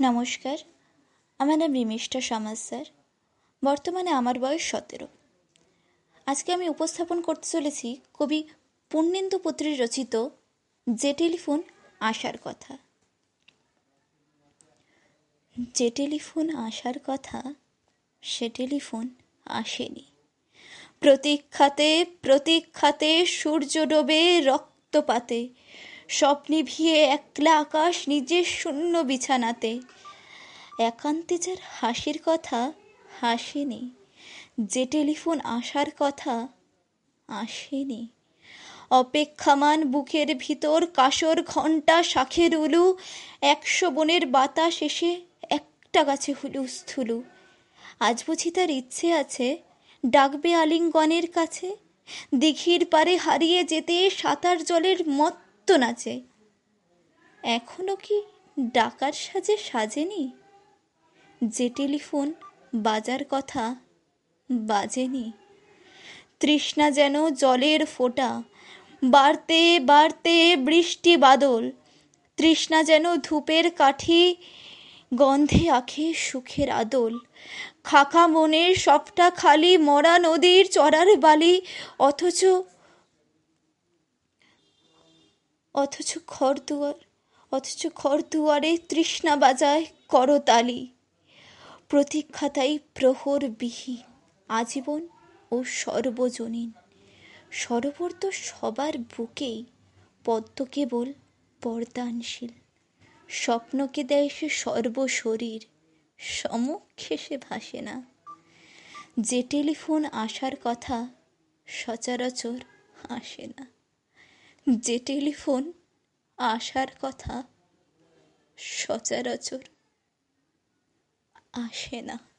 নমস্কার, আমার নাম রিমিষ্টা সমাজ স্যার। বর্তমানে আমার বয়স সতেরো। আজকে আমি উপস্থাপন করতে চলেছি কবি পূর্ণেন্দু পুত্রী রচিত যে টেলিফোন আসার কথা। যে টেলিফোন আসার কথা, সে টেলিফোন আসেনি। প্রতীক্ষাতে প্রতীক্ষাতে সূর্য ডোবে রক্তপাতে স্বপ্নে ভিয়ে একলা আকাশ নিজের শূন্য বিছানাতে। একান্তে যার হাসির কথা, হাসেনি। যে টেলিফোন আসার কথা, আসেনি। অপেক্ষামান বুকের ভিতর কাসর ঘণ্টা, শাখের উলু, একশো বনের বাতাস এসে একটা গাছে হুলু স্থুলু। আজ বুঝি তার ইচ্ছে আছে, ডাকবে আলিঙ্গনের কাছে, দিঘির পারে হারিয়ে যেতে সাঁতার জলের মত্ত নাচে এখনও কি ডাকার সাজে সাজেনি? যে টেলিফোন বাজার কথা বাজেনি। তৃষ্ণা যেন জলের ফোঁটা, বাড়তে বাড়তে বৃষ্টি বাদল। তৃষ্ণা যেন ধূপের কাঠি গন্ধে আখে সুখের আদল। খাখা মনের সবটা খালি মরা নদীর চড়ার বালি, অথচ অথচ দুয়ার, অথচ দুয়ারে তৃষ্ণা বাজায় করতালি। প্রতীক্ষাতাই প্রহর বিহীন আজীবন ও সর্বজনীন। সরোবর তো সবার বুকেই, পদ্ম কেবল পর্দানশীল। স্বপ্নকে দেয় সে সর্বশরীর, সমক্ষে সে ভাসে না। যে টেলিফোন আসার কথা সচরাচর আসে না। যে টেলিফোন আসার কথা সচরাচর আসে না।